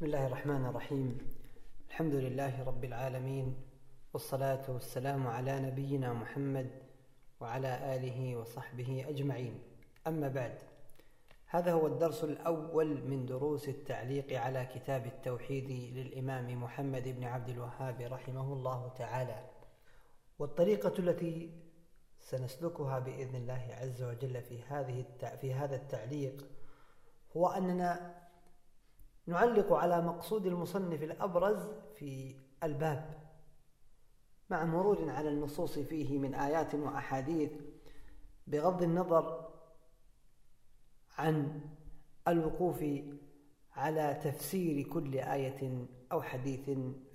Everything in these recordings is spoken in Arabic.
بسم الله الرحمن الرحيم. الحمد لله رب العالمين والصلاة والسلام على نبينا محمد وعلى آله وصحبه أجمعين. أما بعد هذا هو الدرس الأول من دروس التعليق على كتاب التوحيد للإمام محمد بن عبد الوهاب رحمه الله تعالى. والطريقة التي سنسلكها بإذن الله عز وجل في هذه في هذا التعليق هو أننا نعلق على مقصود المصنف الأبرز في الباب مع مرور على النصوص فيه من آيات وأحاديث بغض النظر عن الوقوف على تفسير كل آية أو حديث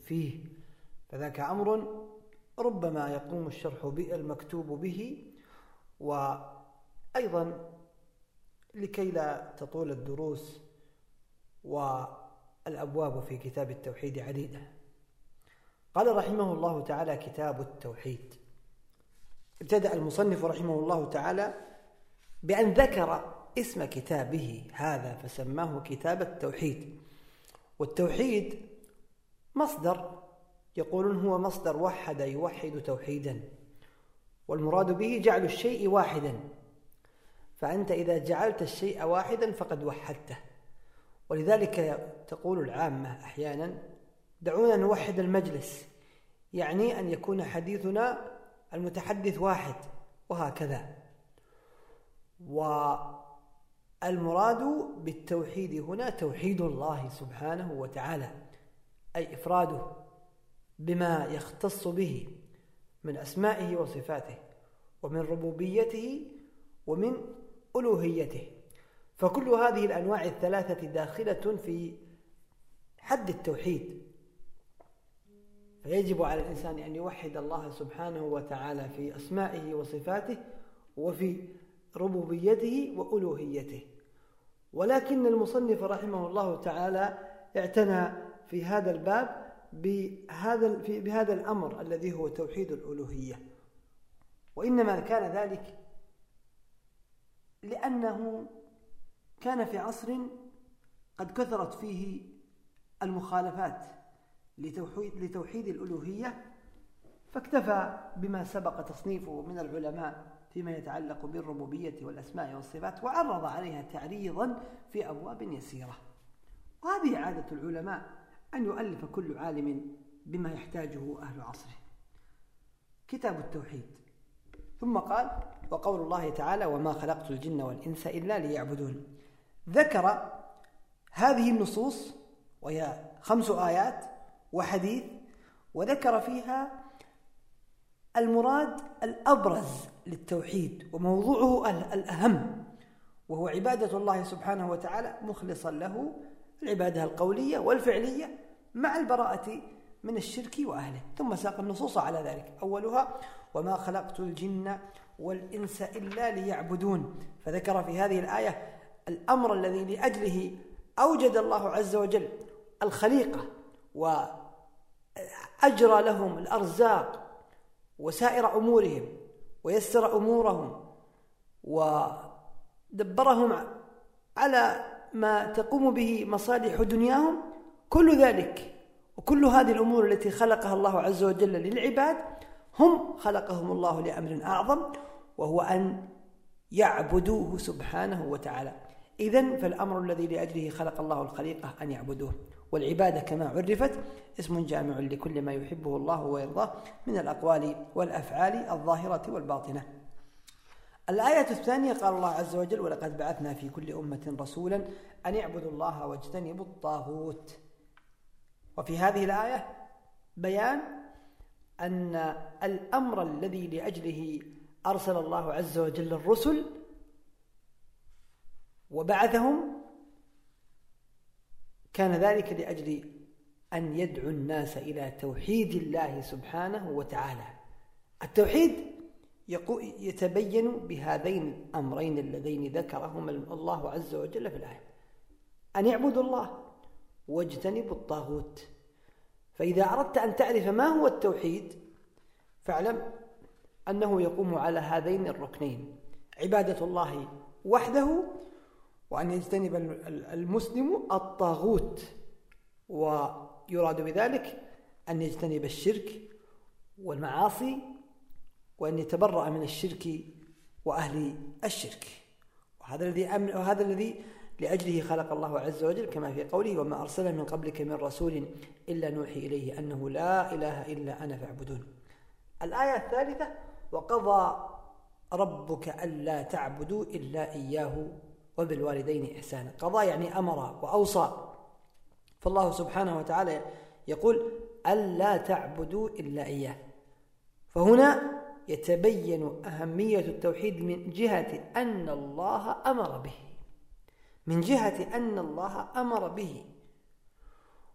فيه. فذاك أمر ربما يقوم الشرح المكتوب به وأيضا لكي لا تطول الدروس والأبواب في كتاب التوحيد عديدة. قال رحمه الله تعالى كتاب التوحيد. ابتدأ المصنف رحمه الله تعالى بأن ذكر اسم كتابه هذا فسماه كتاب التوحيد. والتوحيد مصدر يقولون هو مصدر وحد يوحد توحيدا. والمراد به جعل الشيء واحدا. فأنت إذا جعلت الشيء واحدا فقد وحدته. ولذلك تقول العامة أحيانا دعونا نوحد المجلس يعني أن يكون حديثنا المتحدث واحد وهكذا. والمراد بالتوحيد هنا توحيد الله سبحانه وتعالى أي إفراده بما يختص به من أسمائه وصفاته ومن ربوبيته ومن ألوهيته. فكل هذه الأنواع الثلاثة داخلة في حد التوحيد. فيجب على الإنسان أن يوحد الله سبحانه وتعالى في أسمائه وصفاته وفي ربوبيته وألوهيته. ولكن المصنف رحمه الله تعالى اعتنى في هذا الباب بهذا بهذا الأمر الذي هو توحيد الألوهية. وإنما كان ذلك لأنه كان في عصر قد كثرت فيه المخالفات لتوحيد, لتوحيد الألوهية فاكتفى بما سبق تصنيفه من العلماء فيما يتعلق بالربوبية والأسماء والصفات وعرض عليها تعريضا في أبواب يسيرة. وهذه عادة العلماء أن يؤلف كل عالم بما يحتاجه أهل عصره. كتاب التوحيد. ثم قال وقول الله تعالى وما خلقت الجن والإنس إلا ليعبدون ذكر هذه النصوص وهي خمس آيات وحديث وذكر فيها المراد الأبرز للتوحيد وموضوعه الأهم وهو عبادة الله سبحانه وتعالى مخلصا له العبادة القولية والفعلية مع البراءة من الشرك وأهله. ثم ساق النصوص على ذلك. أولها وما خلقت الجن والإنس إلا ليعبدون. فذكر في هذه الآية الأمر الذي لأجله أوجد الله عز وجل الخليقة وأجرى لهم الأرزاق وسائر أمورهم ويسر أمورهم ودبرهم على ما تقوم به مصالح دنياهم كل ذلك وكل هذه الأمور التي خلقها الله عز وجل للعباد هم خلقهم الله لأمر أعظم وهو أن يعبدوه سبحانه وتعالى. إذا فالأمر الذي لأجله خلق الله الخليقة أن يعبدوه. والعبادة كما عرفت اسم جامع لكل ما يحبه الله ويرضاه من الأقوال والأفعال الظاهرة والباطنة. الآية الثانية قال الله عز وجل ولقد بعثنا في كل أمة رسولا أن يعبدوا الله واجتنبوا الطاغوت. وفي هذه الآية بيان أن الأمر الذي لأجله أرسل الله عز وجل الرسل وبعثهم كان ذلك لأجل أن يدعو الناس إلى توحيد الله سبحانه وتعالى. التوحيد يتبين بهذين الأمرين اللذين ذكرهما الله عز وجل في الآية. أن يعبدوا الله واجتنبوا الطاغوت. فإذا أردت أن تعرف ما هو التوحيد فاعلم أنه يقوم على هذين الركنين. عبادة الله وحده وأن يجتنب المسلم الطاغوت ويراد بذلك أن يجتنب الشرك والمعاصي وأن يتبرأ من الشرك وأهل الشرك. وهذا الذي أمن وهذا الذي لأجله خلق الله عز وجل كما في قوله وما أرسل من قبلك من رسول إلا نوحي إليه أنه لا إله إلا أنا فاعبدون. الآية الثالثة وقضى ربك ألا تعبدوا إلا إياه وبالوالدين إحسانا. قضى يعني أمر وأوصى. فالله سبحانه وتعالى يقول ألا تعبدوا إلا إياه. فهنا يتبين أهمية التوحيد من جهة أن الله أمر به. من جهة أن الله أمر به.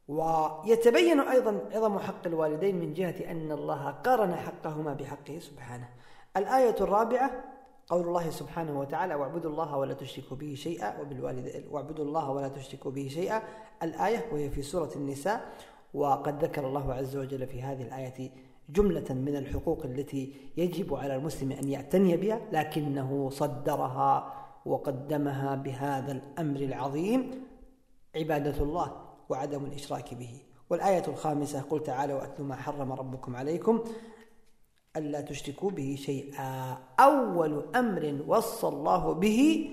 ويتبين أيضا عظم حق الوالدين من جهة أن الله قارن حقهما بحقه سبحانه. الآية الرابعة قول الله سبحانه وتعالى واعبدوا الله ولا تشركوا به شيئا وبالوالد واعبدوا الله ولا تشركوا به شيئا الآية وهي في سورة النساء. وقد ذكر الله عز وجل في هذه الآية جملة من الحقوق التي يجب على المسلم أن يعتني بها لكنه صدرها وقدمها بهذا الأمر العظيم عبادة الله وعدم الإشراك به. والآية الخامسة قل تعالى وأتلوا ما حرم ربكم عليكم ألا تشركوا به شيئا. أول أمر وصى الله به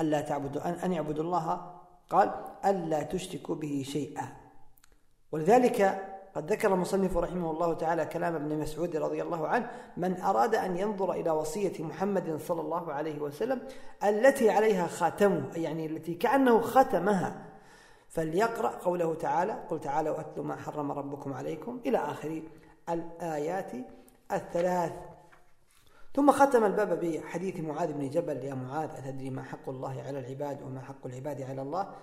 ألا تعبدوا أن يعبدوا الله. قال ألا تشركوا به شيئا. ولذلك قد ذكر المصنف رحمه الله تعالى كلام ابن مسعود رضي الله عنه من أراد أن ينظر إلى وصية محمد صلى الله عليه وسلم التي عليها خاتمه. يعني التي كأنه ختمها. فليقرأ قوله تعالى قل تعالوا أتلوا ما حرم ربكم عليكم إلى آخر الآيات. الثلاث. ثم ختم الباب بحديث معاذ بن جبل. يا معاذ أتدري ما حق الله على العباد وما حق العباد على الله؟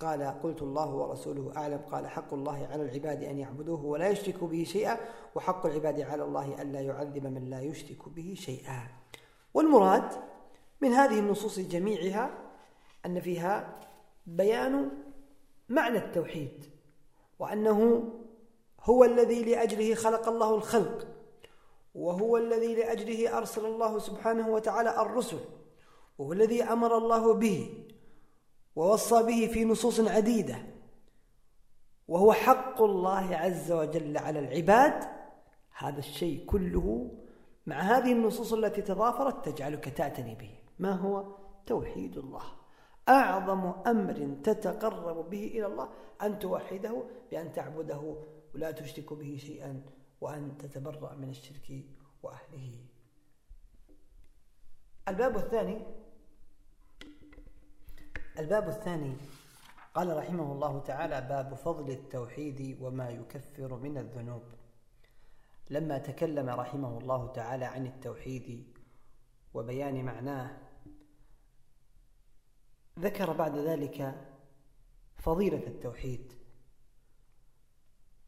قال قلت الله ورسوله أعلم. قال حق الله على العباد أن يعبدوه ولا يشركوا به شيئا وحق العباد على الله ألا يعذب من لا يشرك به شيئا. والمراد من هذه النصوص جميعها أن فيها بيان معنى التوحيد وأنه هو الذي لأجله خلق الله الخلق. وهو الذي لأجله أرسل الله سبحانه وتعالى الرسل وهو الذي أمر الله به ووصى به في نصوص عديدة وهو حق الله عز وجل على العباد. هذا الشيء كله مع هذه النصوص التي تضافرت تجعلك تعتني به. ما هو؟ توحيد الله. أعظم أمر تتقرب به إلى الله أن توحده بأن تعبده ولا تشرك به شيئا. وأن تتبرأ من الشرك وأهله. الباب الثاني الباب الثاني قال رحمه الله تعالى باب فضل التوحيد وما يكفر من الذنوب. لما تكلم رحمه الله تعالى عن التوحيد وبيان معناه ذكر بعد ذلك فضيلة التوحيد.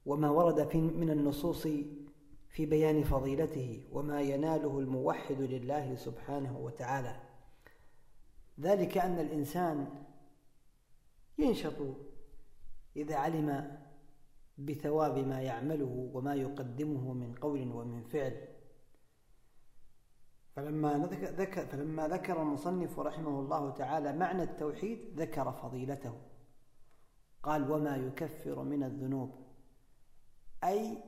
وما ورد في من النصوص في بيان فضيلته وما يناله الموحد لله سبحانه وتعالى. ذلك أن الإنسان ينشط إذا علم بثواب ما يعمله وما يقدمه من قول ومن فعل. فلما ذكر فلما ذكر المصنف رحمه الله تعالى معنى التوحيد ذكر فضيلته. قال وما يكفر من الذنوب. أي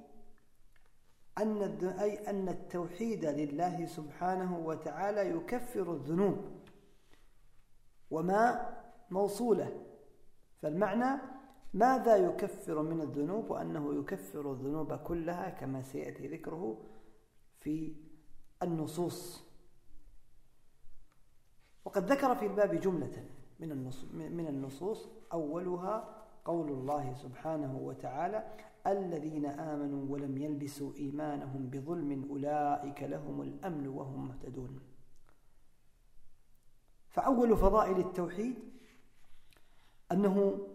أن أي أن التوحيد لله سبحانه وتعالى يكفر الذنوب وما موصولة. فالمعنى ماذا يكفر من الذنوب؟ وأنه يكفر الذنوب كلها كما سيأتي ذكره في النصوص. وقد ذكر في الباب جملة من النصوص أولها قول الله سبحانه وتعالى الذين آمنوا ولم يلبسوا إيمانهم بظلم أولئك لهم الأمن وهم مهتدون. فأول فضائل التوحيد أنه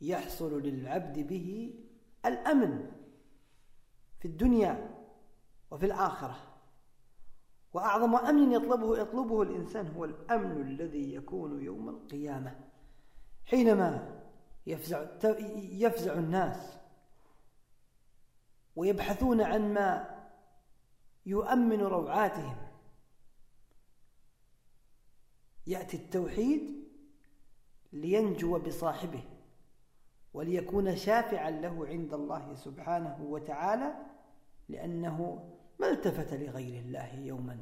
يحصل للعبد به الأمن في الدنيا وفي الآخرة. وأعظم أمن يطلبه يطلبه الإنسان هو الأمن الذي يكون يوم القيامة حينما يفزع يفزع الناس ويبحثون عن ما يؤمن روعاتهم. يأتي التوحيد لينجو بصاحبه وليكون شافعا له عند الله سبحانه وتعالى لأنه ما التفت لغير الله يوما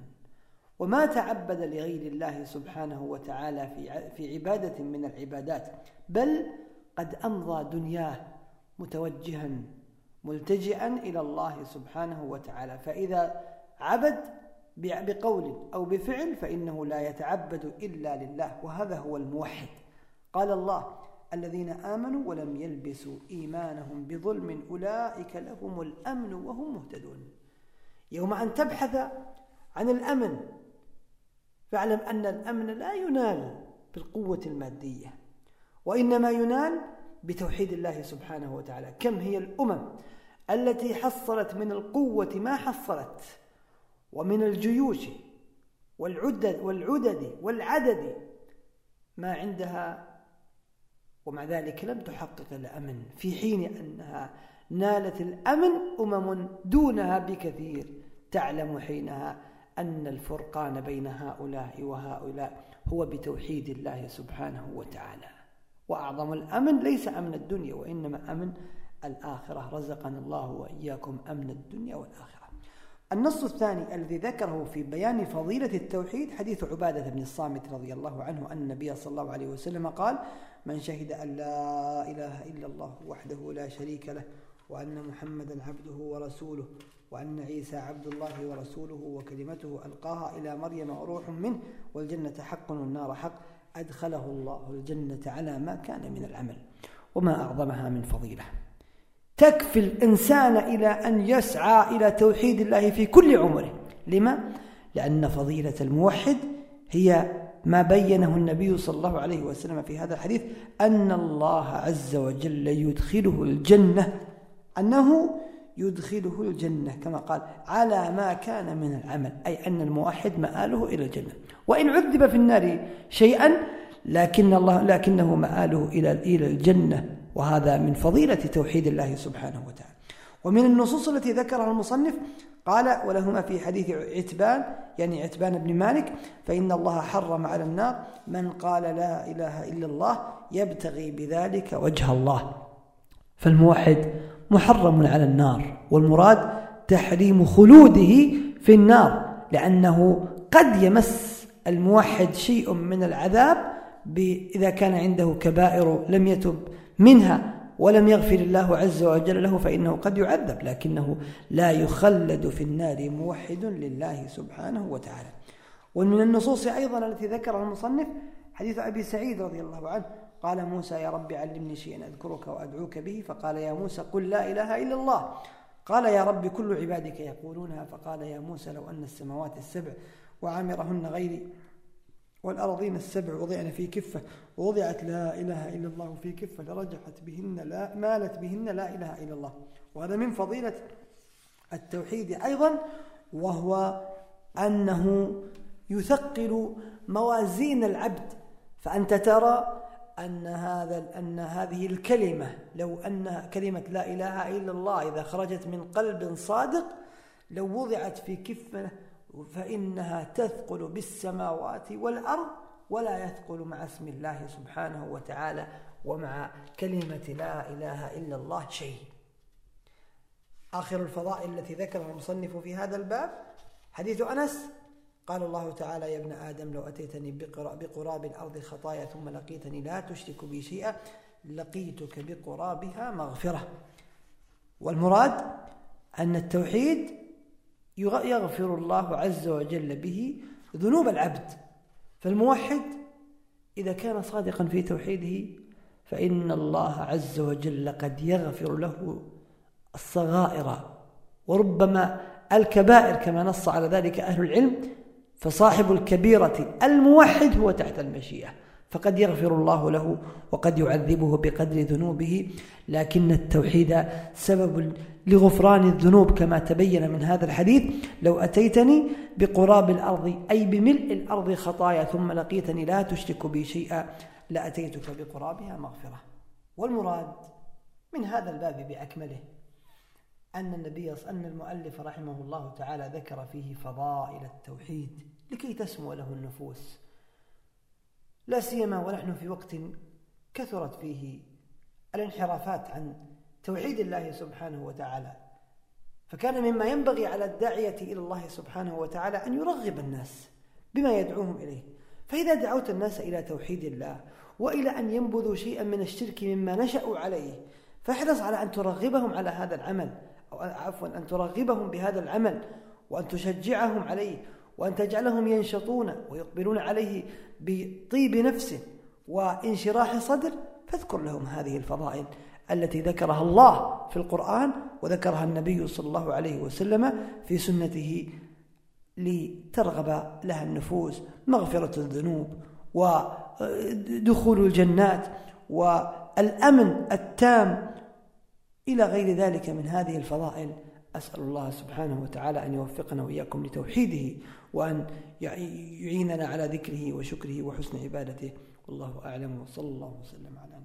وما تعبد لغير الله سبحانه وتعالى في في عبادة من العبادات بل قد أمضى دنياه متوجها ملتجئا إلى الله سبحانه وتعالى. فإذا عبد بقول أو بفعل فإنه لا يتعبد إلا لله وهذا هو الموحد. قال الله الذين آمنوا ولم يلبسوا إيمانهم بظلم أولئك لهم الأمن وهم مهتدون. يوم أن تبحث عن الأمن فاعلم أن الأمن لا ينال بالقوة المادية وإنما ينال بتوحيد الله سبحانه وتعالى. كم هي الأمم التي حصلت من القوة ما حصلت؟ ومن الجيوش والعدد والعدد والعدد ما عندها ومع ذلك لم تحقق الأمن في حين أنها نالت الأمن أمم دونها بكثير. تعلم حينها أن الفرقان بين هؤلاء وهؤلاء هو بتوحيد الله سبحانه وتعالى. وأعظم الأمن ليس أمن الدنيا وإنما أمن الآخرة. رزقنا الله وإياكم أمن الدنيا والآخرة. النص الثاني الذي ذكره في بيان فضيلة التوحيد حديث عبادة بن الصامت رضي الله عنه أن النبي صلى الله عليه وسلم قال من شهد أن لا إله إلا الله وحده لا شريك له وأن محمدا عبده ورسوله وأن عيسى عبد الله ورسوله وكلمته ألقاها إلى مريم وروح منه والجنة حق والنار حق. أدخله الله الجنة على ما كان من العمل وما أعظمها من فضيلة. تكفي الإنسان إلى أن يسعى إلى توحيد الله في كل عمره. لما؟ لأن فضيلة الموحد هي ما بينه النبي صلى الله عليه وسلم في هذا الحديث أن الله عز وجل يدخله الجنة أنه يدخله الجنة كما قال على ما كان من العمل أي أن الموحد مآله إلى الجنة. وإن عذب في النار شيئا لكن الله لكنه مآله إلى إلى الجنة. وهذا من فضيلة توحيد الله سبحانه وتعالى. ومن النصوص التي ذكرها المصنف قال ولهما في حديث عتبان يعني عتبان بن مالك فإن الله حرم على النار من قال لا إله إلا الله يبتغي بذلك وجه الله. فالموحد محرم على النار والمراد تحريم خلوده في النار لأنه قد يمس الموحد شيء من العذاب إذا كان عنده كبائر لم يتب منها ولم يغفر الله عز وجل له فإنه قد يعذب لكنه لا يخلد في النار موحد لله سبحانه وتعالى. ومن النصوص أيضا التي ذكرها المصنف حديث أبي سعيد رضي الله عنه قال موسى يا رب علمني شيئا أذكرك وأدعوك به فقال يا موسى قل لا إله إلا الله. قال يا رب كل عبادك يقولونها فقال يا موسى لو أن السماوات السبع وعمرهن غيري. والأراضين السبع وضعن في كفة ووضعت لا إله إلا الله في كفة لرجحت بهن لا مالت بهن لا إله إلا الله. وهذا من فضيلة التوحيد أيضا وهو أنه يثقل موازين العبد. فأنت ترى أن هذا أن هذه الكلمة لو أن كلمة لا إله إلا الله إذا خرجت من قلب صادق لو وضعت في كفة فإنها تثقل بالسماوات والأرض ولا يثقل مع اسم الله سبحانه وتعالى ومع كلمة لا إله إلا الله شيء. آخر الفضائل التي ذكرها المصنف في هذا الباب حديث أنس قال الله تعالى يا ابن آدم لو أتيتني بقراب الأرض خطايا ثم لقيتني لا تشرك بي شيئا لقيتك بقرابها مغفرة. والمراد أن التوحيد يغفر الله عز وجل به ذنوب العبد. فالموحد إذا كان صادقا في توحيده فإن الله عز وجل قد يغفر له الصغائر وربما الكبائر كما نص على ذلك أهل العلم فصاحب الكبيرة الموحد هو تحت المشيئة. فقد يغفر الله له وقد يعذبه بقدر ذنوبه لكن التوحيد سبب لغفران الذنوب كما تبين من هذا الحديث. لو أتيتني بقراب الأرض أي بملء الأرض خطايا ثم لقيتني لا تشرك بي شيئا لأتيتك بقرابها مغفرة. والمراد من هذا الباب بأكمله أن النبي أن المؤلف رحمه الله تعالى ذكر فيه فضائل التوحيد لكي تسمو له النفوس. لا سيما ونحن في وقت كثرت فيه الانحرافات عن توحيد الله سبحانه وتعالى. فكان مما ينبغي على الداعية إلى الله سبحانه وتعالى أن يرغب الناس بما يدعوهم إليه. فإذا دعوت الناس إلى توحيد الله وإلى أن ينبذوا شيئا من الشرك مما نشأوا عليه فاحرص على أن ترغبهم على هذا العمل أو عفوا أن ترغبهم بهذا العمل وأن تشجعهم عليه وأن تجعلهم ينشطون ويقبلون عليه بطيب نفس وانشراح صدر فاذكر لهم هذه الفضائل التي ذكرها الله في القرآن وذكرها النبي صلى الله عليه وسلم في سنته لترغب لها النفوس مغفرة الذنوب ودخول الجنات والأمن التام. إلى غير ذلك من هذه الفضائل أسأل الله سبحانه وتعالى أن يوفقنا وإياكم لتوحيده. وأن يعيننا على ذكره وشكره وحسن عبادته. والله أعلم. وصلى الله وسلم على